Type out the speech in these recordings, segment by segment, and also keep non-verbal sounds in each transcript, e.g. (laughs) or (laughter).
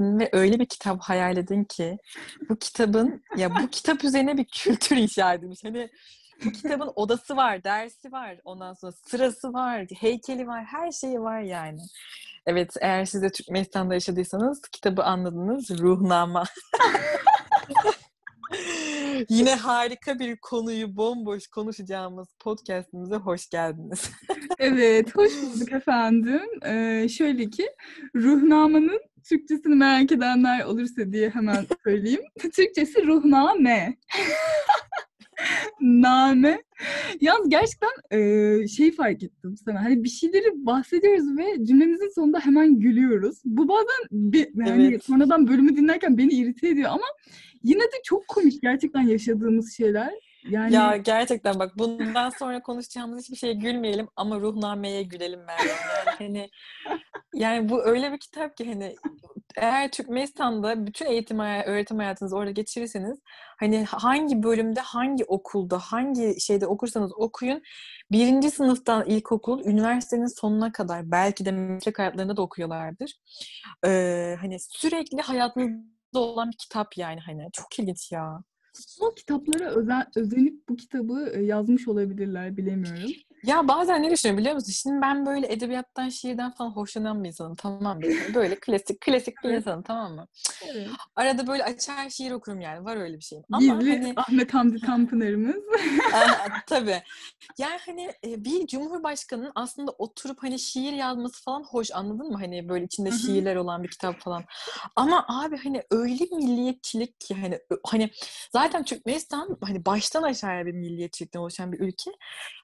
ve öyle bir kitap hayal edin ki bu kitabın ya bu kitap üzerine bir kültür inşa edilmiş. Hani bu kitabın odası var, dersi var, ondan sonra sırası var, heykeli var, her şeyi var yani. Evet, eğer siz de Türkmenistan'da yaşadıysanız kitabı anladınız. Ruhnama. (laughs) Yine harika bir konuyu bomboş konuşacağımız podcastimize hoş geldiniz. (laughs) evet, hoş bulduk efendim. Ee, şöyle ki, ruhnamanın Türkçesini merak edenler olursa diye hemen söyleyeyim. Türkçesi ruhname. (laughs) Name. Yalnız gerçekten e, şey fark ettim sana. Hani bir şeyleri bahsediyoruz ve cümlemizin sonunda hemen gülüyoruz. Bu bazen bir, yani evet. sonradan bölümü dinlerken beni irite ediyor ama yine de çok komik gerçekten yaşadığımız şeyler. Yani... Ya gerçekten bak bundan sonra konuşacağımız hiçbir şeye gülmeyelim ama ruhnameye gülelim Meryem. Yani hani yani bu öyle bir kitap ki hani eğer Türkmenistan'da bütün eğitim öğretim hayatınızı orada geçirirseniz hani hangi bölümde, hangi okulda, hangi şeyde okursanız okuyun birinci sınıftan ilkokul, üniversitenin sonuna kadar belki de meslek hayatlarında da okuyorlardır. Ee, hani sürekli hayatınızda olan bir kitap yani hani çok ilginç ya. O kitaplara özen, özenip bu kitabı e, yazmış olabilirler bilemiyorum. Ya bazen ne düşünüyorum biliyor musun? Şimdi ben böyle edebiyattan, şiirden falan hoşlanan bir insanım. Tamam mı? Böyle klasik klasik bir insanım tamam mı? Evet. Arada böyle açar şiir okurum yani. Var öyle bir şeyim. Ama Gizli hani... Ahmet Hamdi Tanpınar'ımız. (laughs) (laughs) tabii. Yani hani bir cumhurbaşkanının aslında oturup hani şiir yazması falan hoş anladın mı? Hani böyle içinde şiirler olan bir kitap falan. Ama abi hani öyle milliyetçilik ki hani hani zaten Türkmenistan hani baştan aşağıya bir milliyetçilikten oluşan bir ülke.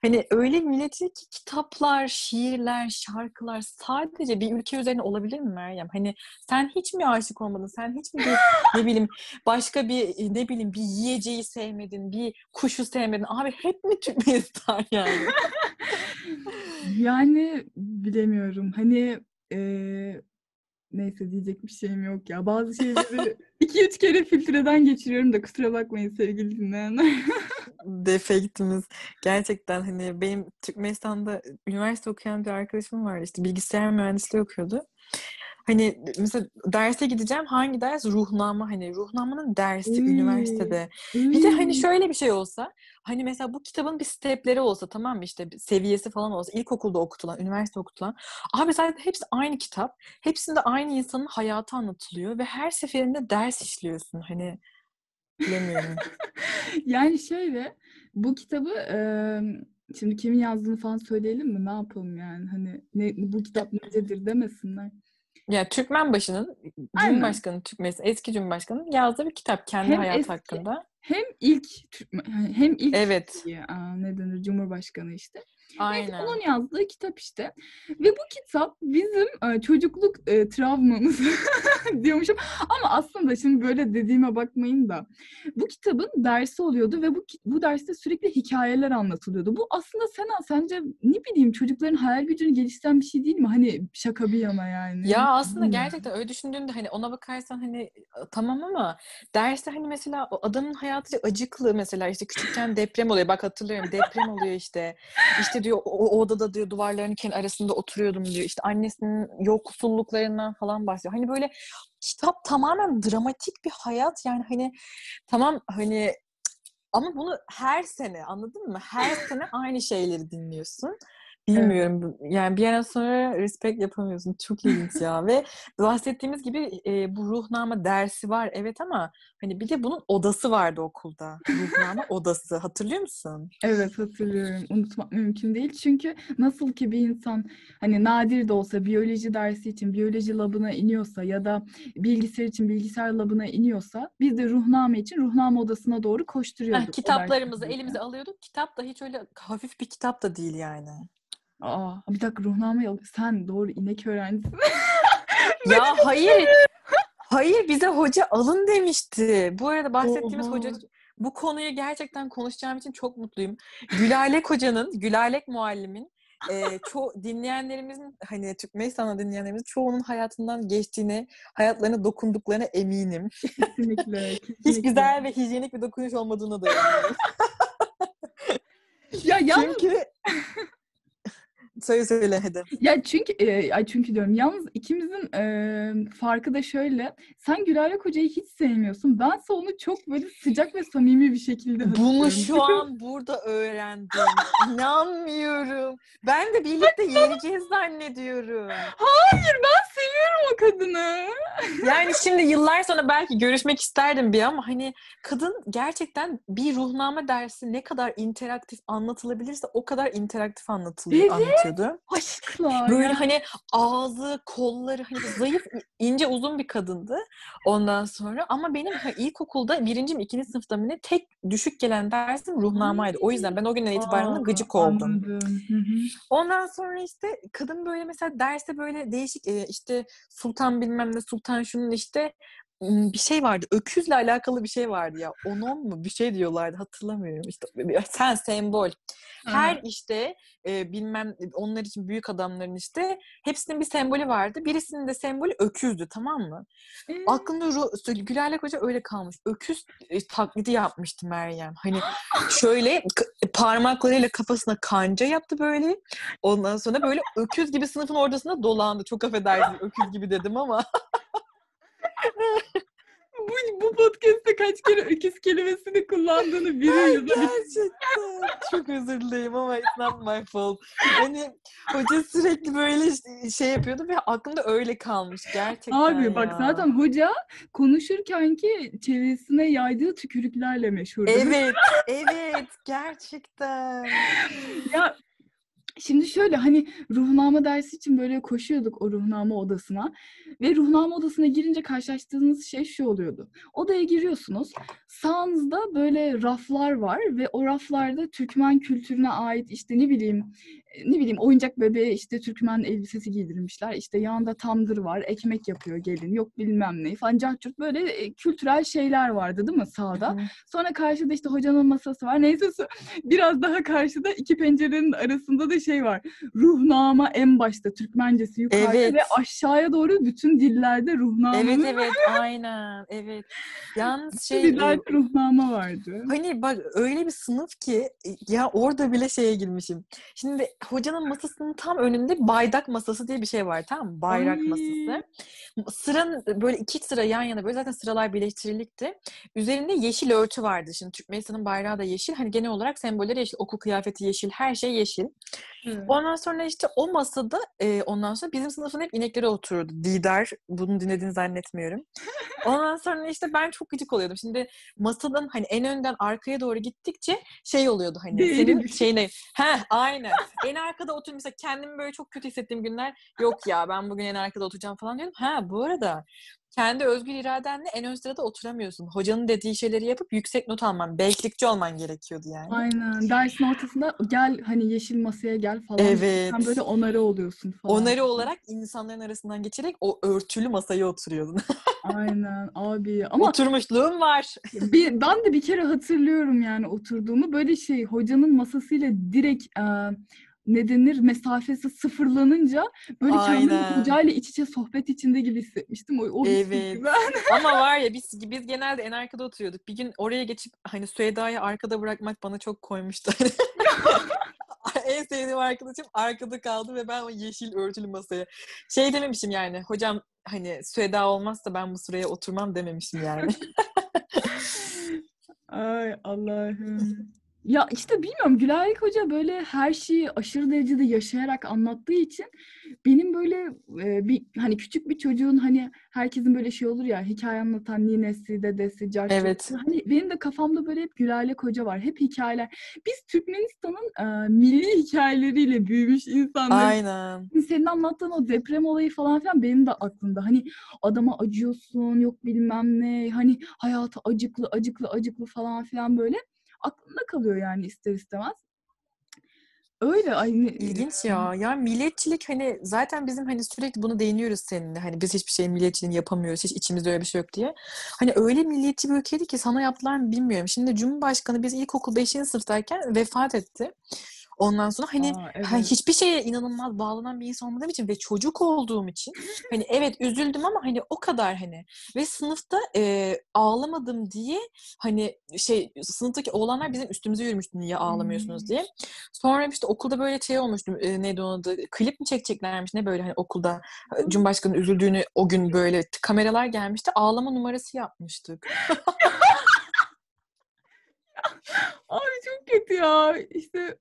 Hani öyle milleti ki kitaplar, şiirler, şarkılar sadece bir ülke üzerine olabilir mi Meryem? Hani sen hiç mi aşık olmadın? Sen hiç mi bir, (laughs) ne bileyim başka bir ne bileyim bir yiyeceği sevmedin, bir kuşu sevmedin? Abi hep mi Türkmenistan (laughs) yani? yani bilemiyorum. Hani e, neyse diyecek bir şeyim yok ya. Bazı şeyleri (laughs) iki üç kere filtreden geçiriyorum da kusura bakmayın sevgili dinleyenler. (laughs) Defektimiz. Gerçekten hani benim Türkmenistan'da üniversite okuyan bir arkadaşım vardı. İşte bilgisayar mühendisliği okuyordu. Hani mesela derse gideceğim hangi ders? Ruhnama hani ruhnamanın dersi hmm. üniversitede. Hmm. Bir de hani şöyle bir şey olsa hani mesela bu kitabın bir stepleri olsa tamam mı işte seviyesi falan olsa ilkokulda okutulan, üniversite okutulan. Abi zaten hepsi aynı kitap. Hepsinde aynı insanın hayatı anlatılıyor ve her seferinde ders işliyorsun. Hani bilemiyorum. (laughs) yani şöyle bu kitabı e, şimdi kimin yazdığını falan söyleyelim mi? Ne yapalım yani? Hani ne, bu kitap necedir demesinler. Ya Türkmen başının Cumhurbaşkanı Türkmen eski Cumhurbaşkanı yazdığı bir kitap kendi hem hayatı eski, hakkında. Hem ilk hem ilk evet. ne denir Cumhurbaşkanı işte. Aynen. Evet, onun yazdığı kitap işte. Ve bu kitap bizim e, çocukluk e, travmamız (laughs) diyormuşum. Ama aslında şimdi böyle dediğime bakmayın da bu kitabın dersi oluyordu ve bu bu derste sürekli hikayeler anlatılıyordu. Bu aslında sen sence ne bileyim çocukların hayal gücünü geliştiren bir şey değil mi? Hani şaka bir yana yani. Ya aslında gerçekten öyle düşündüğünde hani ona bakarsan hani tamam ama derste hani mesela o adamın hayatı acıklı mesela işte küçükken deprem oluyor. Bak hatırlıyorum deprem oluyor işte. İşte diyor o, odada diyor duvarların arasında oturuyordum diyor. İşte annesinin yoksulluklarından falan bahsediyor. Hani böyle kitap tamamen dramatik bir hayat yani hani tamam hani ama bunu her sene anladın mı? Her sene aynı şeyleri dinliyorsun. Bilmiyorum. Evet. Yani bir yerden sonra respect yapamıyorsun. Çok ilginç ya. Ve bahsettiğimiz gibi e, bu ruhnama dersi var. Evet ama hani bir de bunun odası vardı okulda. Ruhnama (laughs) odası. Hatırlıyor musun? Evet hatırlıyorum. Unutmak mümkün değil. Çünkü nasıl ki bir insan hani nadir de olsa biyoloji dersi için biyoloji labına iniyorsa ya da bilgisayar için bilgisayar labına iniyorsa biz de ruhname için ruhname odasına doğru koşturuyorduk. Heh, kitaplarımızı elimize alıyorduk. Kitap da hiç öyle hafif bir kitap da değil yani. Aa, bir dakika ruhname. Sen doğru inek öğrencisin. (laughs) ya hayır. (laughs) Hayır bize hoca alın demişti. Bu arada bahsettiğimiz Oha. hoca bu konuyu gerçekten konuşacağım için çok mutluyum. Gülalek hocanın, Gülalek muallimin e, (laughs) ço dinleyenlerimizin hani Türkmenistan'da dinleyenlerimizin çoğunun hayatından geçtiğini, hayatlarına dokunduklarına eminim. Kesinlikle. kesinlikle. Hiç güzel ve hijyenik bir dokunuş olmadığını da eminim. ya yalnız... Çünkü Söyle söyle hadi. Ya çünkü e, ay çünkü diyorum yalnız ikimizin e, farkı da şöyle. Sen Gülalek Hoca'yı hiç sevmiyorsun. Bense onu çok böyle sıcak ve samimi bir şekilde Bunu şu an burada öğrendim. İnanmıyorum. Ben de birlikte yeneceğiz zannediyorum. Hayır ben seviyorum o kadını. Yani şimdi yıllar sonra belki görüşmek isterdim bir ama hani kadın gerçekten bir ruhname dersi ne kadar interaktif anlatılabilirse o kadar interaktif anlatılıyor, Evet. Anlatıyordu. Aşkla. (laughs) Böyle hani ağzı, kolları hani zayıf, ince, uzun bir kadındı ondan sonra. Ama benim ha, ilkokulda birinci mi ikinci sınıfta mı ne tek düşük gelen dersim ruhnamaydı. O yüzden ben o günden itibaren Aa, gıcık oldum. Ondan sonra işte kadın böyle mesela derste böyle değişik e, işte sultan bilmem ne sultan şunun işte bir şey vardı. Öküzle alakalı bir şey vardı ya. Onon mu? Bir şey diyorlardı. Hatırlamıyorum. İşte (laughs) sen sembol. Her işte e, bilmem onlar için büyük adamların işte hepsinin bir sembolü vardı. Birisinin de sembolü öküzdü tamam mı? Ee, Aklımda Ru- Gülalek Hoca öyle kalmış. Öküz e, taklidi yapmıştı Meryem. Hani şöyle k- parmaklarıyla kafasına kanca yaptı böyle. Ondan sonra böyle öküz gibi sınıfın ortasında dolandı. Çok affedersiniz öküz gibi dedim ama. (laughs) bu, bu podcast'te kaç kere öküz kelimesini kullandığını biliyoruz. (laughs) Gerçekten. Çok özür dilerim ama it's not my fault. Hani hoca sürekli böyle şey yapıyordu ve aklımda öyle kalmış gerçekten Abi bak ya. zaten hoca konuşurken ki çevresine yaydığı tükürüklerle meşhur. Evet, (laughs) evet gerçekten. Ya şimdi şöyle hani ruhname dersi için böyle koşuyorduk o ruhname odasına ve ruhname odasına girince karşılaştığınız şey şu oluyordu. Odaya giriyorsunuz. Sağınızda böyle raflar var ve o raflarda Türkmen kültürüne ait işte ne bileyim ne bileyim oyuncak bebeğe işte Türkmen elbisesi giydirmişler. İşte yanında tandır var, ekmek yapıyor gelin, yok bilmem ne falan cahçurt böyle e, kültürel şeyler vardı değil mi sağda? Hı. Sonra karşıda işte hocanın masası var. Neyse biraz daha karşıda iki pencerenin arasında da şey var. Ruhnama en başta Türkmencesi yukarıda Evet. ve aşağıya doğru bütün dillerde ruhnamenın Evet evet aynen evet. Yalnız şey dillerde e, ruhnama vardı. hani bak öyle bir sınıf ki e, ya orada bile şeye girmişim. Şimdi hocanın masasının tam önünde baydak masası diye bir şey var tamam mı? Bayrak Ay. masası. Sıranın böyle iki sıra yan yana böyle zaten sıralar birleştirilikti. Üzerinde yeşil örtü vardı. Şimdi Türkmenistan'ın bayrağı da yeşil. Hani genel olarak sembolleri yeşil. Okul kıyafeti yeşil. Her şey yeşil. Ondan sonra işte o masada e, ondan sonra bizim sınıfın hep inekleri otururdu. Didar. Bunu dinlediğini zannetmiyorum. Ondan sonra işte ben çok gıcık oluyordum. Şimdi masadan hani en önden arkaya doğru gittikçe şey oluyordu hani Değeri senin düşüyor. şeyine. Heh aynen. en arkada otur mesela kendimi böyle çok kötü hissettiğim günler yok ya ben bugün en arkada oturacağım falan diyorum. Ha bu arada kendi özgür iradenle en ön sırada oturamıyorsun. Hocanın dediği şeyleri yapıp yüksek not alman, beşlikçi olman gerekiyordu yani. Aynen. Dersin ortasında gel hani yeşil masaya gel falan. Evet. Sen böyle onarı oluyorsun falan. Onarı olarak insanların arasından geçerek o örtülü masaya oturuyordun. (laughs) Aynen abi. Ama Oturmuşluğum var. bir, ben de bir kere hatırlıyorum yani oturduğumu. Böyle şey hocanın masasıyla direkt e, ne denir mesafesi sıfırlanınca böyle kendimi Aynen. hocayla iç içe sohbet içinde gibi hissetmiştim. O, o Evet. güzel. (laughs) Ama var ya biz biz genelde en arkada oturuyorduk. Bir gün oraya geçip hani Süheyda'yı arkada bırakmak bana çok koymuştu. (laughs) en sevdiğim arkadaşım arkada kaldı ve ben o yeşil örtülü masaya şey dememişim yani hocam hani Süheyda olmazsa ben bu sıraya oturmam dememişim yani. (laughs) Ay Allah'ım. Ya işte bilmiyorum Gülayek Hoca böyle her şeyi aşırı derecede yaşayarak anlattığı için benim böyle e, bir hani küçük bir çocuğun hani herkesin böyle şey olur ya hikaye anlatan ninesi, dedesi, carçı. Evet. Hani benim de kafamda böyle hep Gülayek Hoca var. Hep hikayeler. Biz Türkmenistan'ın e, milli hikayeleriyle büyümüş insanlar. Aynen. Senin anlattığın o deprem olayı falan filan benim de aklımda. Hani adama acıyorsun, yok bilmem ne. Hani hayatı acıklı, acıklı, acıklı falan filan böyle. Aklımda kalıyor yani ister istemez. Öyle aynı. İlginç ya. Ya milliyetçilik hani zaten bizim hani sürekli bunu değiniyoruz seninle. Hani biz hiçbir şeyin milliyetçiliğini yapamıyoruz. Hiç içimizde öyle bir şey yok diye. Hani öyle milliyetçi bir ülkeydi ki sana yaptılar mı bilmiyorum. Şimdi Cumhurbaşkanı biz ilkokul 5. sınıftayken vefat etti. Ondan sonra hani, Aa, evet. hani hiçbir şeye inanılmaz bağlanan bir insan olmadığım için ve çocuk olduğum için hani evet üzüldüm ama hani o kadar hani ve sınıfta e, ağlamadım diye hani şey sınıftaki oğlanlar bizim üstümüze yürümüştü niye ağlamıyorsunuz Hmm. diye. Sonra işte okulda böyle şey olmuştu e, neydi onun adı klip mi çekeceklermiş ne böyle hani okulda Cumhurbaşkanı'nın üzüldüğünü o gün böyle kameralar gelmişti ağlama numarası yapmıştık. (laughs) Abi çok kötü ya. İşte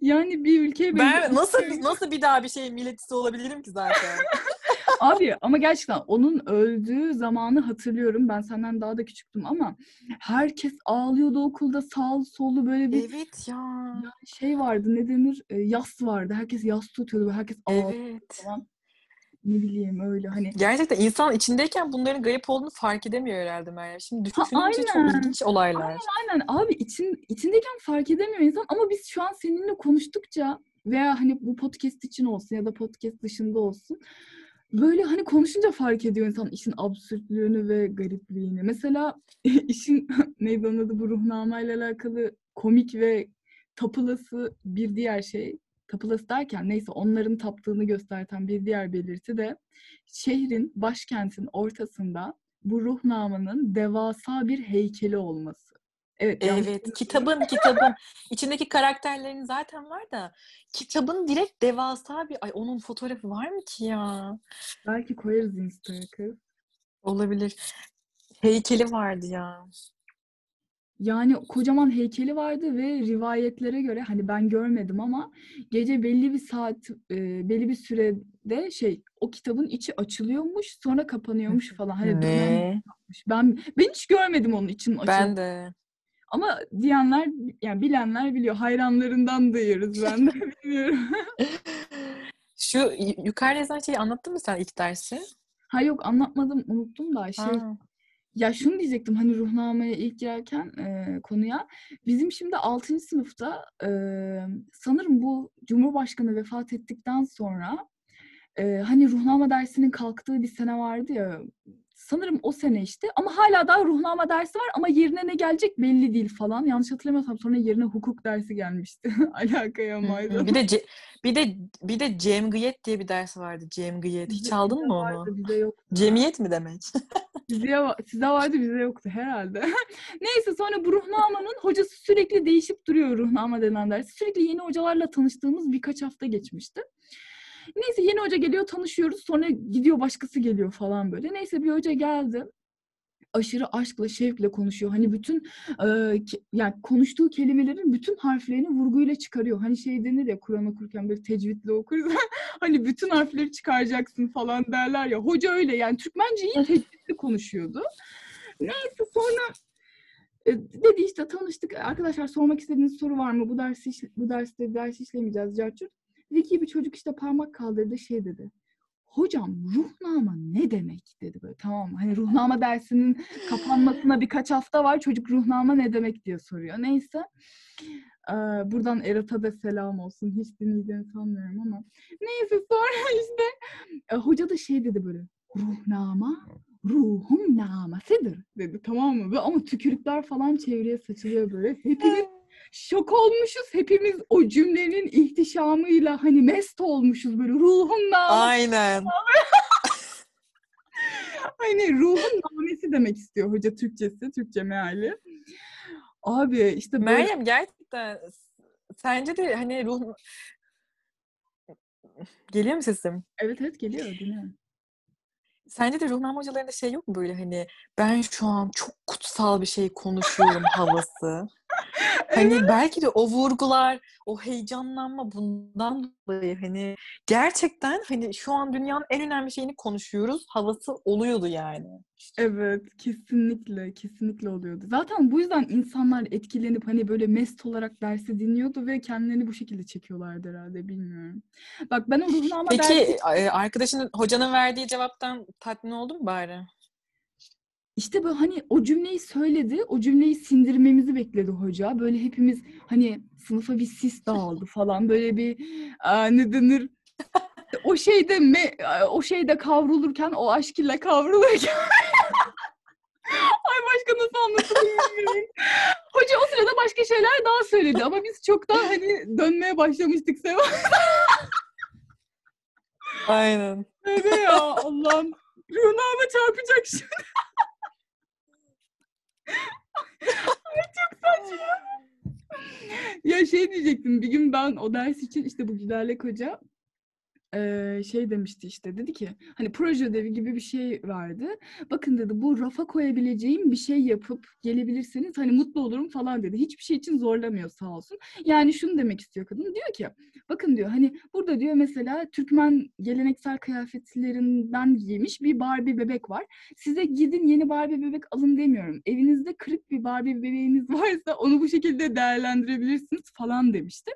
yani bir ülkeye Ben nasıl nasıl bir daha bir şey milletisi olabilirim ki zaten. (laughs) Abi ama gerçekten onun öldüğü zamanı hatırlıyorum. Ben senden daha da küçüktüm ama herkes ağlıyordu okulda sağlı sollu böyle bir evet ya. yani şey vardı ne denir E, yas vardı. Herkes yas tutuyordu ve herkes ağlıyordu Evet. falan. Ne bileyim öyle hani. Gerçekten insan içindeyken bunların garip olduğunu fark edemiyor herhalde Meryem. Şimdi Ha, düşününce çok aynen. ilginç olaylar. Aynen abi için, içindeyken fark edemiyor insan ama biz şu an seninle konuştukça veya hani bu podcast için olsun ya da podcast dışında olsun böyle hani konuşunca fark ediyor insan işin absürtlüğünü ve garipliğini. Mesela (laughs) işin (laughs) neydi onun adı bu ruhnamayla alakalı komik ve tapılası bir diğer şey. Tapılası derken neyse onların taptığını gösterten bir diğer belirti de şehrin, başkentin ortasında bu ruhnamanın devasa bir heykeli olması. Evet, Evet, kitabın kitabın içindeki karakterlerin zaten var da kitabın direkt devasa bir ay onun fotoğrafı var mı ki ya? Belki koyarız Insta'ya kız. Olabilir. Heykeli vardı ya. Yani kocaman heykeli vardı ve rivayetlere göre hani ben görmedim ama gece belli bir saat, e, belli bir sürede şey o kitabın içi açılıyormuş sonra kapanıyormuş falan. Hani dönem. Ben ben hiç görmedim onun için açıldığını. Ben de. Ama diyenler yani bilenler biliyor. Hayranlarından duyuyoruz ben de (laughs) bilmiyorum. Şu yukarıda yazan şeyi anlattın mı sen ilk dersi? Ha yok anlatmadım unuttum da şey Ha. Ya şunu diyecektim hani ruhnamaya ilk girerken e, konuya bizim şimdi 6. sınıfta e, sanırım bu Cumhurbaşkanı vefat ettikten sonra e, hani ruhnama dersinin kalktığı bir sene vardı ya sanırım o sene işte ama hala daha ruhnama dersi var ama yerine ne gelecek belli değil falan yanlış hatırlamıyorsam sonra yerine hukuk dersi gelmişti (laughs) alakaya maydı. Bir de ce- bir de bir de cemgiyet diye bir ders vardı. Cemgiyet. Hiç Bize- aldın mı vardı, onu? Bize yok. Cemiyet mi demek? (laughs) Size, size vardı bize yoktu herhalde. (laughs) Neyse sonra bu Ruhname'nin hocası sürekli değişip duruyor Ruhname denen ders. Sürekli yeni hocalarla tanıştığımız birkaç hafta geçmişti. Neyse yeni hoca geliyor tanışıyoruz sonra gidiyor başkası geliyor falan böyle. Neyse bir hoca geldi. Aşırı aşkla, şevkle konuşuyor. Hani bütün e, ke- yani konuştuğu kelimelerin bütün harflerini vurguyla çıkarıyor. Hani şey denir ya Kur'an okurken böyle tecvidle okuruz. (laughs) hani bütün harfleri çıkaracaksın falan derler ya. Hoca öyle yani Türkmenceyi tecvidli konuşuyordu. Neyse sonra e, dedi işte tanıştık. Arkadaşlar sormak istediğiniz soru var mı? Bu dersi bu derste ders işlemeyeceğiz Carçurt. Zeki bir çocuk işte parmak kaldırdı şey dedi. Hocam ruhnama ne demek dedi böyle tamam? Hani ruhnama dersinin kapanmasına birkaç hafta var. Çocuk ruhnama ne demek diye soruyor. Neyse. Ee, buradan Erat'a da selam olsun. Hiç dinleyeceğini sanmıyorum ama. Neyse sonra (laughs) işte e, hoca da şey dedi böyle. Ruhnama ruhun namasıdır dedi tamam mı? Ama tükürükler falan çevreye saçılıyor böyle. Hepimiz şok olmuşuz. Hepimiz o cümlenin ihtişamıyla hani mest olmuşuz böyle naması. Aynen. (laughs) Hani ruhun namesi demek istiyor hoca Türkçesi, Türkçe meali. Abi işte böyle Meryem gerçekten sence de hani ruh geliyor mu sesim? evet evet geliyor dinliyorum. Sence de ruhname hocalarında şey yok mu böyle hani ben şu an çok kutsal bir şey konuşuyorum havası? (laughs) Hani belki de o vurgular, o heyecanlanma bundan dolayı hani gerçekten hani şu an dünyanın en önemli şeyini konuşuyoruz havası oluyordu yani. Evet, kesinlikle, kesinlikle oluyordu. Zaten bu yüzden insanlar etkilenip hani böyle mest olarak dersi dinliyordu ve kendilerini bu şekilde çekiyorlardı herhalde, bilmiyorum. Bak ben o ruhnama Peki dersi e, arkadaşının hocanın verdiği cevaptan tatmin oldun mu bari? İşte böyle hani o cümleyi söyledi, o cümleyi sindirmemizi bekledi hoca. Böyle hepimiz hani sınıfa bir sis dağıldı falan böyle bir aa, ne denir? (laughs) O şeyde me- o şeyde kavrulurken, o aşk ile kavrulurken (laughs) Ay başka nasıl anlatılır. Hoca o sırada başka şeyler daha söyledi ama biz çoktan hani dönmeye başlamıştık Seva. Aynen. Evet ya Allah'ım. Runağıma çarpacak şimdi. (laughs) Çok saçma. ya şey diyecektim bir gün ben o ders için işte bu Gülerlek Hoca şey demişti işte dedi ki hani proje ödevi gibi bir şey verdi. Bakın dedi bu rafa koyabileceğim bir şey yapıp gelebilirseniz hani mutlu olurum falan dedi. Hiçbir şey için zorlamıyor sağ olsun. Yani şunu demek istiyor kadın. Diyor ki bakın diyor hani burada diyor mesela Türkmen geleneksel kıyafetlerinden giymiş bir Barbie bebek var. Size gidin yeni Barbie bebek alın demiyorum. Evinizde kırık bir Barbie bebeğiniz (laughs) varsa onu bu şekilde değerlendirebilirsiniz falan demişti.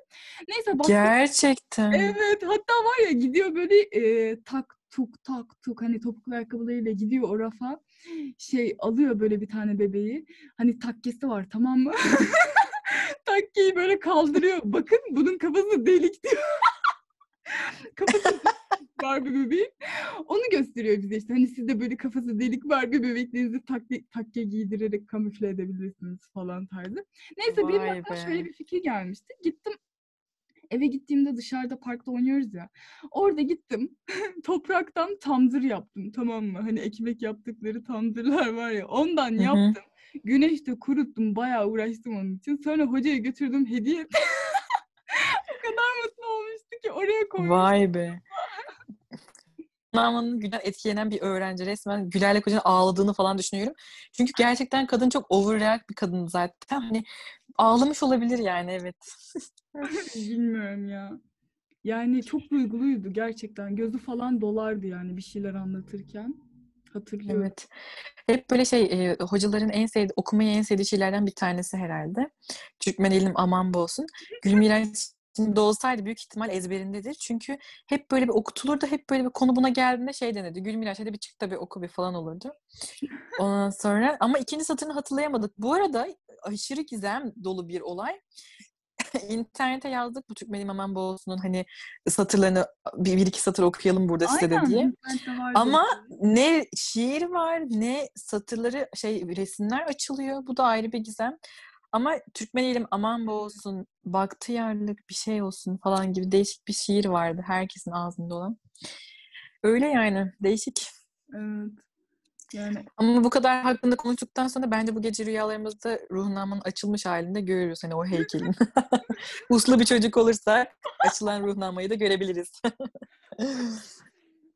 Neyse bak Gerçekten. Evet hatta var ya gidiyor böyle e, tak tuk tak tuk hani topuklu ayakkabılarıyla gidiyor o rafa şey alıyor böyle bir tane bebeği hani takkesi var tamam mı? (laughs) Takkeyi böyle kaldırıyor. Bakın bunun kafası delik diyor. (laughs) kafası Barbie bebeği. Onu gösteriyor bize işte. Hani siz de böyle kafası delik Barbie bebeklerinizi takke, takke giydirerek kamufle edebilirsiniz falan tarzı. Neyse benim Vay aklıma be. şöyle bir fikir gelmişti. Gittim eve gittiğimde dışarıda parkta oynuyoruz ya. Orada gittim. (laughs) Topraktan tandır yaptım tamam mı? Hani ekmek yaptıkları tandırlar var ya. Ondan Hı hı. yaptım. Güneşte kuruttum. Bayağı uğraştım onun için. Sonra hocaya götürdüm hediye (laughs) o kadar mutlu olmuştu ki oraya koymuştum. Vay be. Namının Gülen etkilenen bir öğrenci. Resmen Güler'le Hoca'nın ağladığını falan düşünüyorum. Çünkü gerçekten kadın çok overreact bir kadın zaten. Hani ağlamış olabilir yani evet. (laughs) Bilmiyorum ya. Yani çok duyguluydu gerçekten. Gözü falan dolardı yani bir şeyler anlatırken. Hatırlıyorum. Evet. Hep böyle şey e, hocaların en sevdiği, okumayı en sevdiği şeylerden bir tanesi herhalde. Türkmen ilim aman bu olsun. Gülmiraç şimdi olsaydı büyük ihtimal ezberindedir. Çünkü hep böyle bir okutulurdu. Hep böyle bir konu buna geldiğinde şey denirdi. Gülmiraç hadi bir çık da bir oku bir falan olurdu. Ondan sonra ama ikinci satırını hatırlayamadık. Bu arada aşırı gizem dolu bir olay. (laughs) İnternete yazdık bu Türkmen İmam Aman Boğazı'nın hani satırlarını bir, bir iki satır okuyalım burada size de Aynen. diye. Ama ne şiir var ne satırları şey resimler açılıyor. Bu da ayrı bir gizem. Ama Türkmen ilim aman bu olsun, baktıyarlık bir şey olsun falan gibi değişik bir şiir vardı herkesin ağzında olan. Öyle yani değişik. Evet. Yani Ama bu kadar hakkında konuştuktan sonra bence bu gece rüyalarımızda ruhnamanın açılmış halinde görürüz hani o heykelin. (laughs) Uslu bir çocuk olursa açılan ruhnamayı da görebiliriz. (laughs)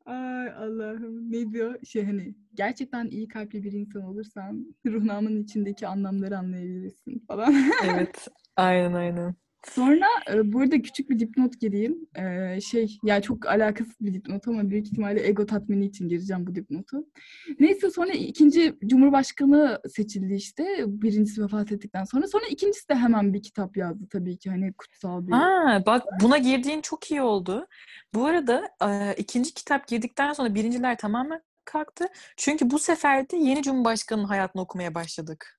ay Allah'ım ne diyor? Şey hani gerçekten iyi kalpli bir insan olursan ruhnamın içindeki anlamları anlayabilirsin falan. (laughs) evet. Aynen aynen. Sonra e, bu küçük bir dipnot gireyim. E, şey ya çok alakasız bir dipnot ama büyük ihtimalle ego tatmini için gireceğim bu dipnotu. Neyse sonra ikinci Cumhurbaşkanı seçildi işte. Birincisi vefat ettikten sonra. Sonra ikincisi de hemen bir kitap yazdı tabii ki hani kutsal bir. Ha, bak buna girdiğin çok iyi oldu. Bu arada e, ikinci kitap girdikten sonra birinciler tamamen kalktı. Çünkü bu sefer de yeni Cumhurbaşkanı'nın hayatını okumaya başladık.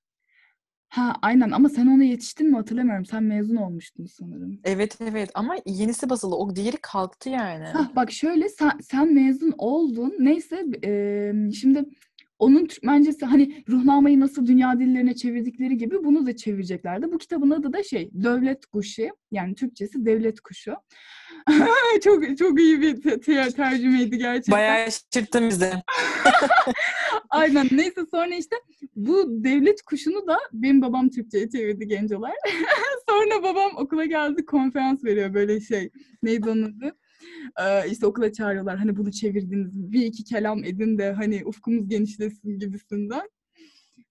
Ha aynen ama sen ona yetiştin mi hatırlamıyorum. Sen mezun olmuştun sanırım. Evet evet ama yenisi basılı. O diğeri kalktı yani. Hah, bak şöyle sen, sen mezun oldun. Neyse eee, şimdi onun Türkmencesi hani ruhnamayı nasıl dünya dillerine çevirdikleri gibi bunu da çevireceklerdi. Bu kitabın adı da şey Devlet Kuşu yani Türkçesi Devlet Kuşu. (laughs) çok çok iyi bir te- te- tercümeydi gerçekten. Bayağı şaşırttın bizi. (laughs) Aynen neyse sonra işte bu devlet kuşunu da benim babam Türkçe'ye çevirdi gencolar. (laughs) sonra babam okula geldi konferans veriyor böyle şey neydi onun adı? Ee, işte okula çağırıyorlar hani bunu çevirdiniz bir iki kelam edin de hani ufkumuz genişlesin gibisinden.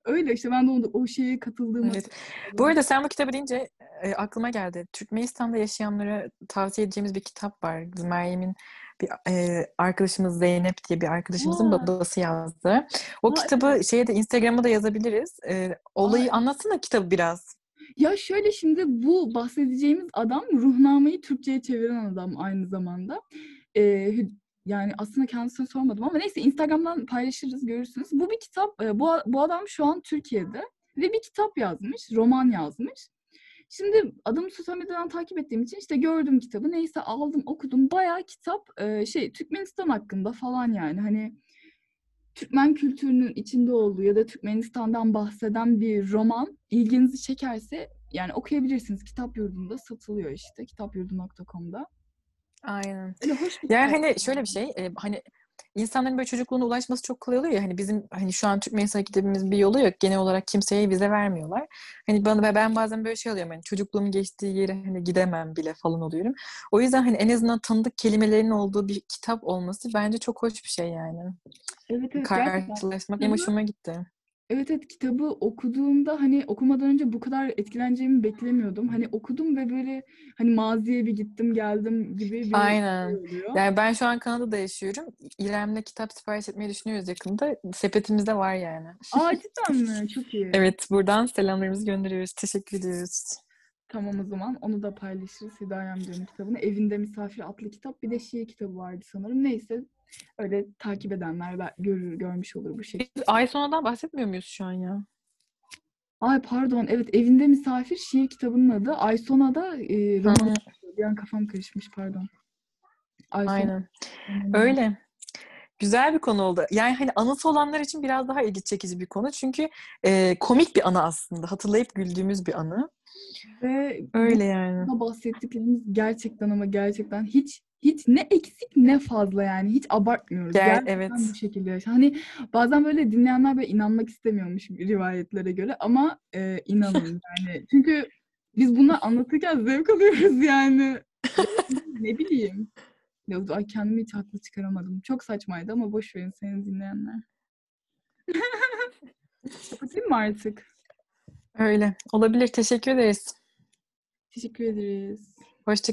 Öyle işte ben de o, o şeye katıldığımı Evet. Bu arada sen bu kitabı deyince e, aklıma geldi. Türkmenistan'da yaşayanlara tavsiye edeceğimiz bir kitap var. Meryem'in bir e, arkadaşımız Zeynep diye bir arkadaşımızın Aa. babası yazdı. O Aa, kitabı şeye de Instagram'a da yazabiliriz. E, olayı anlatsana kitabı biraz. Ya şöyle şimdi bu bahsedeceğimiz adam ruhnameyi Türkçe'ye çeviren adam aynı zamanda. Hü- yani aslında kendisine sormadım ama neyse Instagram'dan paylaşırız görürsünüz. Bu bir kitap. Bu, bu adam şu an Türkiye'de ve bir kitap yazmış, roman yazmış. Şimdi adamı sosyal medyadan takip ettiğim için işte gördüm kitabı. Neyse aldım okudum. Bayağı kitap şey Türkmenistan hakkında falan yani hani Türkmen kültürünün içinde olduğu ya da Türkmenistan'dan bahseden bir roman ilginizi çekerse yani okuyabilirsiniz. Kitap yurdunda satılıyor işte. Kitapyurdu.com'da. Aynen. Öyle hoş bir Yani kitap. hani şöyle bir şey, e, hani insanların böyle çocukluğuna ulaşması çok kolay oluyor ya. Hani bizim hani şu an Türk Melisa'ya gidebimiz bir yolu yok. Genel olarak kimseye vize vermiyorlar. Hani bana ben bazen böyle şey oluyorum. Hani çocukluğumun geçtiği yere hani gidemem bile falan oluyorum. O yüzden hani en azından tanıdık kelimelerin olduğu bir kitap olması bence çok hoş bir şey yani. Evet evet. Karşılaşmak benim hoşuma gitti. Evet evet kitabı okuduğumda hani okumadan önce bu kadar etkileneceğimi beklemiyordum. Hani okudum ve böyle hani maziye bir gittim geldim gibi bir Aynen. şey oluyor. Yani ben şu an Kanada'da yaşıyorum. İrem'le kitap sipariş etmeyi düşünüyoruz yakında. Sepetimizde var yani. Aa cidden mi? Çok iyi. (laughs) Evet, buradan selamlarımızı gönderiyoruz. Teşekkür ediyoruz. Tamam o zaman onu da paylaşırız. Hidayem Diyor'un kitabını. Evinde Misafir adlı kitap. Bir de şiir kitabı vardı sanırım. Neyse öyle takip edenler görür, görmüş olur bu şekilde. Biz Ay sonradan bahsetmiyor muyuz şu an ya? Ay pardon evet Evinde Misafir şiir kitabının adı. Aysona da e, roman. Bir an kafam karışmış pardon. Aysona Aynen. Öyle. Güzel bir konu oldu. Yani hani anısı olanlar için biraz daha ilgi çekici bir konu. Çünkü e, komik bir anı aslında. Hatırlayıp güldüğümüz bir anı. Ve Öyle yani. bahsettiklerimiz gerçekten ama gerçekten hiç hiç ne eksik ne fazla yani hiç abartmıyoruz. Ger- Gerçekten evet. bu şekilde Hani bazen böyle dinleyenler böyle inanmak istemiyormuş rivayetlere göre ama e, inanın (laughs) yani. Çünkü biz bunu anlatırken zevk alıyoruz yani. ne bileyim. Ya, ay kendimi hiç haklı çıkaramadım. Çok saçmaydı ama boş verin seni dinleyenler. (laughs) Kapatayım mı artık? Öyle. Olabilir. Teşekkür ederiz. Teşekkür ederiz. Hoşça